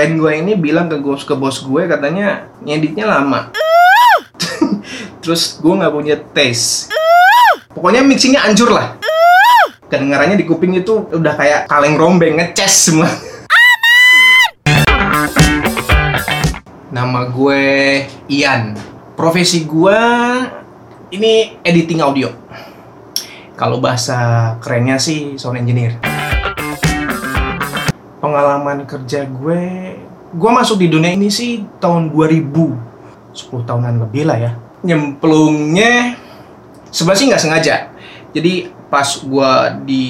klien gue ini bilang ke bos ke bos gue katanya ngeditnya lama. Terus gue nggak punya taste. Pokoknya mixingnya anjur lah. Kedengarannya di kuping itu udah kayak kaleng rombeng ngeces semua. Nama gue Ian. Profesi gue ini editing audio. Kalau bahasa kerennya sih sound engineer pengalaman kerja gue gue masuk di dunia ini sih tahun 2000 10 tahunan lebih lah ya. Nyemplungnya sebenarnya sih nggak sengaja. Jadi pas gue di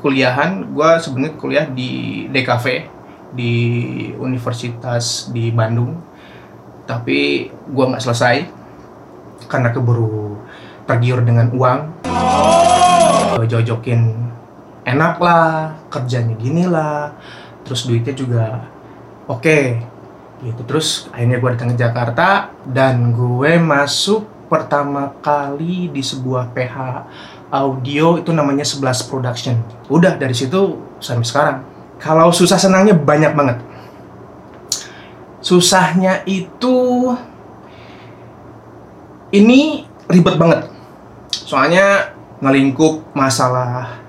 kuliahan gue sebenarnya kuliah di DKV di Universitas di Bandung. Tapi gue nggak selesai karena keburu tergiur dengan uang. Oh. jojokin enak lah kerjanya gini lah terus duitnya juga oke okay. gitu. Terus akhirnya gue datang ke Jakarta dan gue masuk pertama kali di sebuah PH audio itu namanya 11 Production. Udah dari situ sampai sekarang. Kalau susah senangnya banyak banget. Susahnya itu ini ribet banget. Soalnya ngelingkup masalah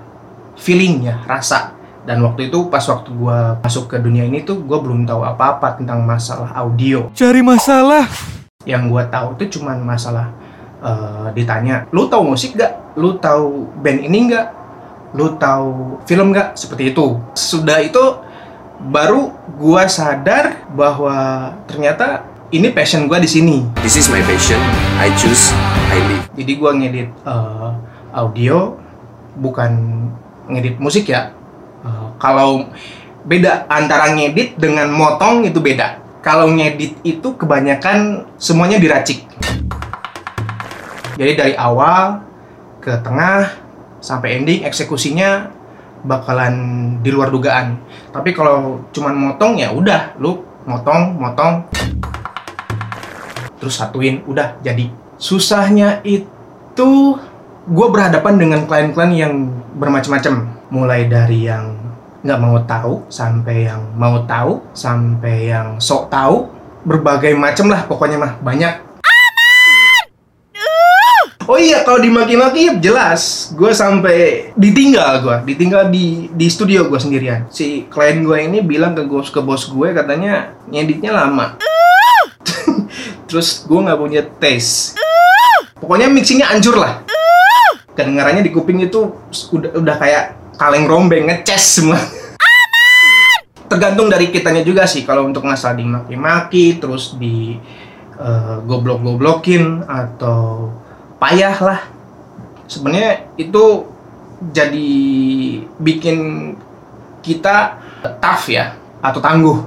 feeling ya rasa. Dan waktu itu pas waktu gue masuk ke dunia ini tuh gue belum tahu apa-apa tentang masalah audio. Cari masalah. Yang gue tahu tuh cuman masalah uh, ditanya lu tahu musik gak lu tahu band ini gak lu tahu film gak seperti itu. Sudah itu baru gue sadar bahwa ternyata ini passion gue di sini. This is my passion. I choose I live. Jadi gue ngedit uh, audio bukan ngedit musik ya. Uh, kalau beda antara ngedit dengan motong itu beda. Kalau ngedit itu kebanyakan semuanya diracik. Jadi dari awal ke tengah sampai ending eksekusinya bakalan di luar dugaan. Tapi kalau cuman motong ya udah lu motong motong. Terus satuin udah jadi. Susahnya itu gue berhadapan dengan klien-klien yang bermacam-macam. Mulai dari yang nggak mau tahu sampai yang mau tahu sampai yang sok tahu. Berbagai macam lah pokoknya mah banyak. Oh iya, kalau dimaki-maki jelas, gue sampai ditinggal gue, ditinggal di di studio gue sendirian. Si klien gue ini bilang ke bos ke bos gue katanya ngeditnya lama. Terus gue nggak punya taste. Pokoknya mixingnya anjur lah kedengarannya di kuping itu udah udah kayak kaleng rombeng ngeces semua. Tergantung dari kitanya juga sih kalau untuk masalah dimaki-maki terus di uh, goblok-goblokin atau payah lah. Sebenarnya itu jadi bikin kita tough ya atau tangguh.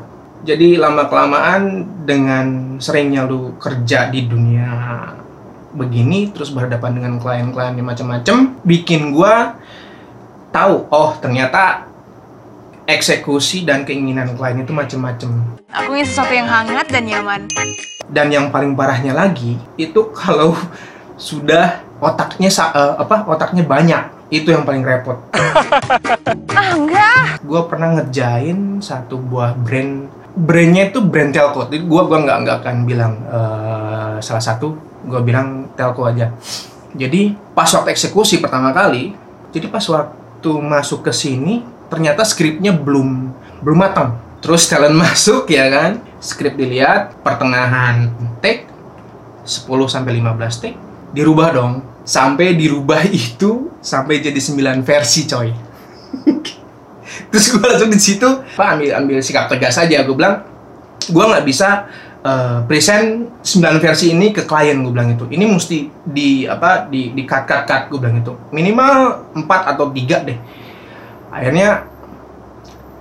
Jadi lama kelamaan dengan seringnya lu kerja di dunia begini terus berhadapan dengan klien-klien yang macam-macam bikin gua tahu oh ternyata eksekusi dan keinginan klien itu macam-macam. Aku ingin sesuatu yang hangat dan nyaman. Dan yang paling parahnya lagi itu kalau sudah otaknya uh, apa otaknya banyak itu yang paling repot. ah enggak. Gue pernah ngerjain satu buah brand brandnya itu brand telco. Jadi gue gua nggak nggak akan bilang uh, salah satu. Gue bilang telco aja. Jadi pas waktu eksekusi pertama kali jadi pas waktu masuk ke sini ternyata skripnya belum belum matang. Terus talent masuk ya kan? Skrip dilihat pertengahan take 10 sampai 15 take dirubah dong. Sampai dirubah itu sampai jadi 9 versi coy terus gue langsung di situ pak ambil ambil sikap tegas aja. Gue bilang gue nggak bisa uh, present 9 versi ini ke klien gue bilang itu ini mesti di apa di di cut cut cut gue bilang itu minimal 4 atau 3 deh. Akhirnya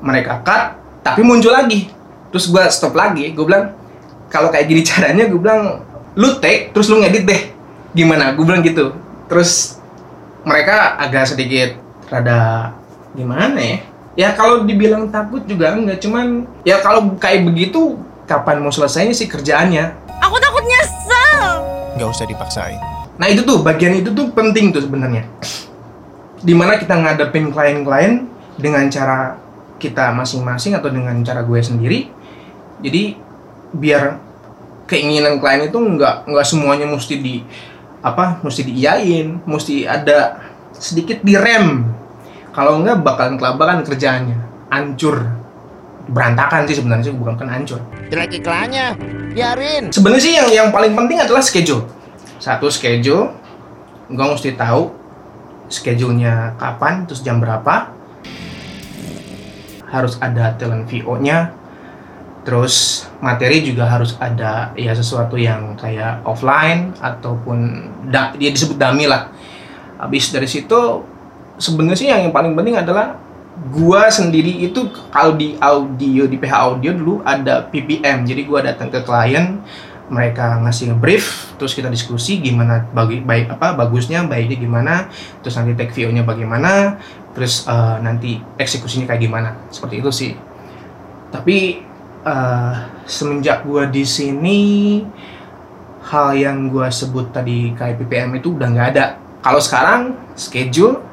mereka cut tapi muncul lagi. Terus gue stop lagi gue bilang kalau kayak gini caranya gue bilang lu take terus lu ngedit deh. Gimana? Gue bilang gitu. Terus mereka agak sedikit rada gimana ya ya kalau dibilang takut juga enggak cuman ya kalau kayak begitu kapan mau selesainya sih kerjaannya. Aku takut nyesel. Gak usah dipaksain. Nah itu tuh bagian itu tuh penting tuh sebenarnya. Di mana kita ngadepin klien-klien dengan cara kita masing-masing atau dengan cara gue sendiri jadi biar keinginan klien itu nggak nggak semuanya mesti di apa mesti diiyain mesti ada sedikit direm kalau nggak bakalan kelabakan kerjaannya. Hancur. Berantakan sih sebenarnya sih bukan kan hancur. Jelek iklannya, biarin. sebenarnya sih yang yang paling penting adalah schedule. Satu schedule. Gue mesti tahu schedule-nya kapan terus jam berapa. Harus ada talent VO-nya terus materi juga harus ada ya sesuatu yang kayak offline ataupun da- dia disebut dummy lah. Habis dari situ sebenarnya sih yang, yang paling penting adalah gua sendiri itu kalau di audio di PH audio dulu ada PPM jadi gua datang ke klien mereka ngasih brief terus kita diskusi gimana bagi baik apa bagusnya baiknya gimana terus nanti take view-nya bagaimana terus eh, nanti eksekusinya kayak gimana. Seperti itu sih. Tapi eh, semenjak gua di sini hal yang gua sebut tadi kayak PPM itu udah nggak ada. Kalau sekarang schedule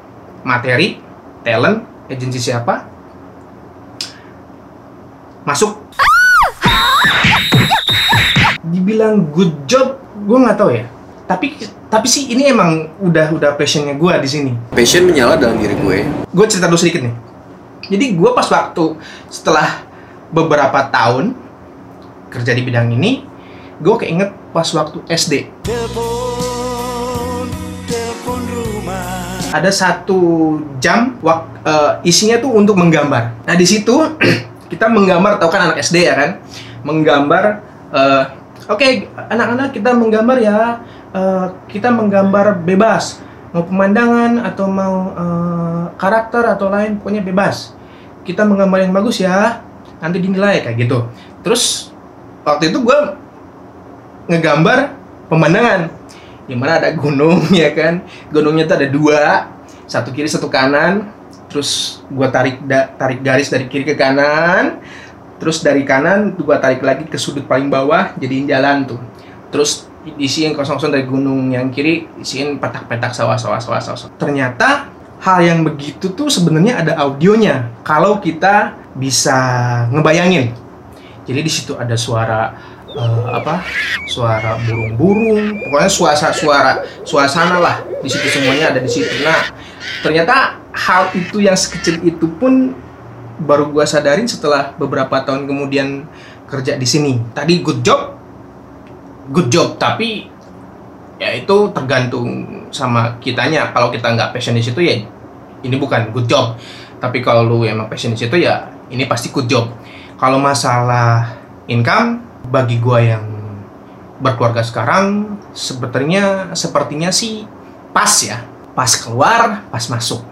materi talent agensi siapa? Masuk. Dibilang good job gue nggak tahu ya. Tapi tapi sih ini emang udah udah passionnya gue di sini. Passion menyala dalam diri gue. gue cerita dulu sedikit nih. Jadi gue pas waktu setelah beberapa tahun kerja di bidang ini gue keinget pas waktu SD ada satu jam wak, eh, isinya tuh untuk menggambar. Nah di situ kita menggambar tau kan anak SD ya kan? Menggambar eh, oke anak-anak kita menggambar ya. Eh, kita menggambar bebas. Mau pemandangan atau mau eh, karakter atau lain pokoknya bebas. Kita menggambar yang bagus ya. Nanti dinilai kayak gitu. Terus waktu itu gue ngegambar pemandangan di mana ada gunung ya kan? Gunungnya tuh ada dua. Satu kiri satu kanan. Terus gua tarik da- tarik garis dari kiri ke kanan. Terus dari kanan gua tarik lagi ke sudut paling bawah jadiin jalan tuh. Terus isiin kosong-kosong dari gunung yang kiri isiin petak-petak sawah-sawah sawah-sawah ternyata hal yang begitu tuh sebenarnya ada audionya. Kalau kita bisa ngebayangin. Jadi di situ ada suara eh, apa suara burung-burung. Pokoknya suasana suara suasana lah di situ semuanya ada di situ. Nah ternyata hal itu yang sekecil itu pun baru gua sadarin setelah beberapa tahun kemudian kerja di sini. Tadi good job good job. Tapi ya itu tergantung sama kitanya. Kalau kita nggak passion di situ ya ini bukan good job. Tapi kalau lu emang passion di situ ya ini pasti good job. Kalau masalah income bagi gua yang berkeluarga sekarang sebetulnya sepertinya sih pas ya. Pas keluar pas masuk.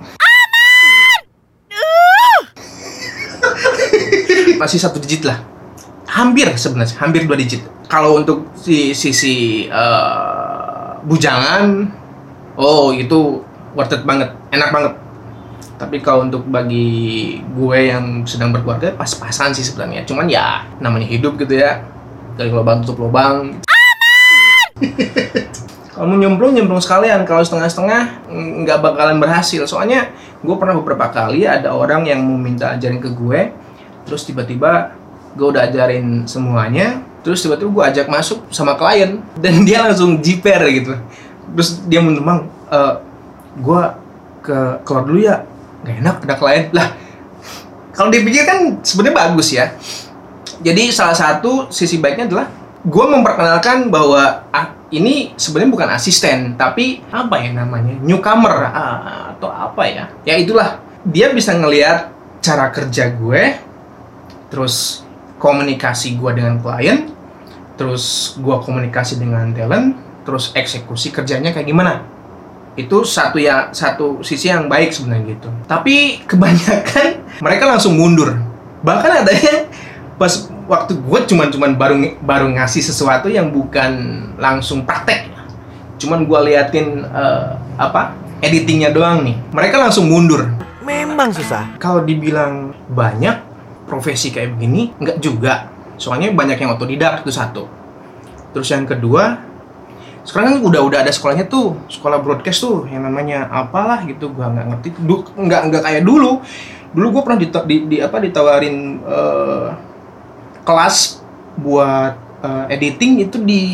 Masih satu digit lah. Hampir sebenarnya hampir dua digit. Kalau untuk si sisi eh, bujangan oh itu worth it banget. Enak banget. Tapi kalau untuk bagi gue yang sedang berkeluarga pas-pasan sih sebenarnya. Cuman ya namanya hidup gitu ya dari lubang tutup lubang. Kalau mau nyemplung nyemplung sekalian. Kalau setengah-setengah nggak bakalan berhasil. Soalnya gue pernah beberapa kali ada orang yang mau minta ajarin ke gue terus tiba-tiba gue udah ajarin semuanya terus tiba-tiba gue ajak masuk sama klien dan dia langsung jiper gitu. Terus dia menembang "Eh, gue ke keluar dulu ya. Nggak enak ada klien. Lah kalau dipikir kan sebenarnya bagus ya jadi salah satu sisi baiknya adalah gue memperkenalkan bahwa ah, ini sebenarnya bukan asisten tapi apa ya namanya newcomer ah, atau apa ya. Ya itulah. Dia bisa ngelihat cara kerja gue terus komunikasi gue dengan klien terus gue komunikasi dengan talent terus eksekusi kerjanya kayak gimana. Itu satu ya satu sisi yang baik sebenarnya gitu. Tapi kebanyakan mereka langsung mundur. Bahkan ada yang pas waktu gue cuman cuman baru baru ngasih sesuatu yang bukan langsung praktek. Cuman gue liatin eh, apa editingnya doang nih. Mereka langsung mundur. Memang susah. kalau dibilang banyak profesi kayak begini nggak juga. Soalnya banyak yang otodidak itu satu. Terus yang kedua sekarang kan udah udah ada sekolahnya tuh sekolah broadcast tuh yang namanya apalah gitu gua nggak ngerti. Du- nggak nggak kayak dulu. Dulu gue pernah dita- di, di apa ditawarin eh, kelas buat eh, editing itu di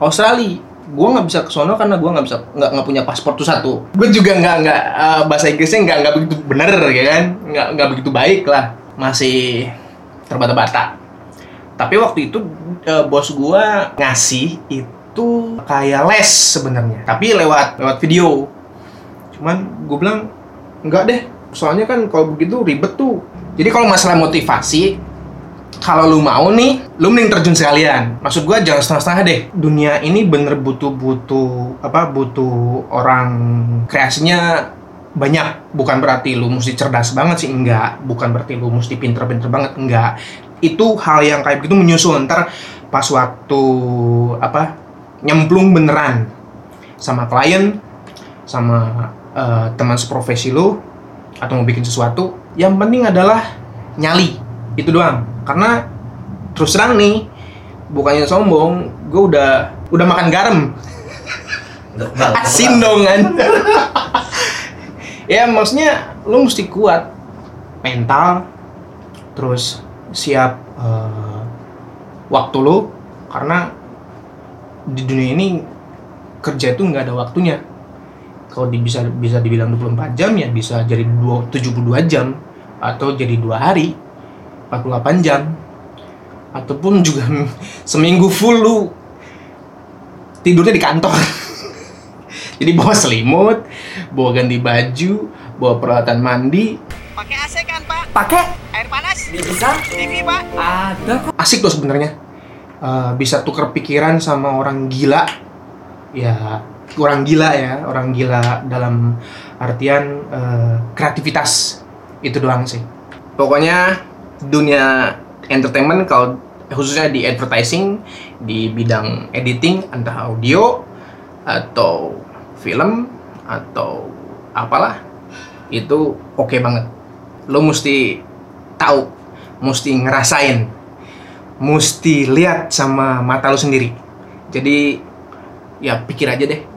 Australia. Gue nggak bisa ke sono karena gue nggak bisa nggak nggak punya paspor tuh satu. Gue juga nggak nggak eh, bahasa Inggrisnya nggak nggak begitu bener ya kan? Nggak nggak begitu baik lah. Masih terbata-bata. Tapi waktu itu eh, bos gue ngasih itu kayak les sebenarnya. Tapi lewat lewat video. Cuman gue bilang enggak deh. Soalnya kan kalau begitu ribet tuh. Jadi kalau masalah motivasi kalau lu mau nih lu mending terjun sekalian. Maksud gua jangan setengah-setengah deh. Dunia ini bener butuh-butuh apa butuh orang kreasinya banyak. Bukan berarti lu mesti cerdas banget sih enggak. Bukan berarti lu mesti pinter-pinter banget enggak. Itu hal yang kayak begitu menyusul. Ntar pas waktu apa nyemplung beneran sama klien sama eh, teman seprofesi lu atau mau bikin sesuatu yang penting adalah nyali. Itu doang karena terus terang nih bukannya sombong gue udah udah makan garam. Asin dong kan? Ya maksudnya lu mesti kuat mental terus siap eh, waktu lu karena di dunia ini kerja itu nggak ada waktunya. Kalau di, bisa bisa dibilang 24 jam ya bisa jadi dua- 72 jam atau jadi dua hari 48 jam. Ataupun juga seminggu full lu tidurnya di kantor. Jadi bawa selimut bawa ganti baju bawa peralatan mandi. Pakai AC kan, Pak? Pakai. Air panas? bisa. TV, Pak? ada kok. asik loh sebenarnya. Eh, bisa tuker pikiran sama orang gila. Ya orang gila ya. Orang gila dalam artian eh, kreativitas. Itu doang sih. Pokoknya dunia entertainment kalau khususnya di advertising di bidang editing entah audio atau film atau apalah itu oke banget. Lo mesti tahu mesti ngerasain mesti lihat sama mata lo sendiri. Jadi ya pikir aja deh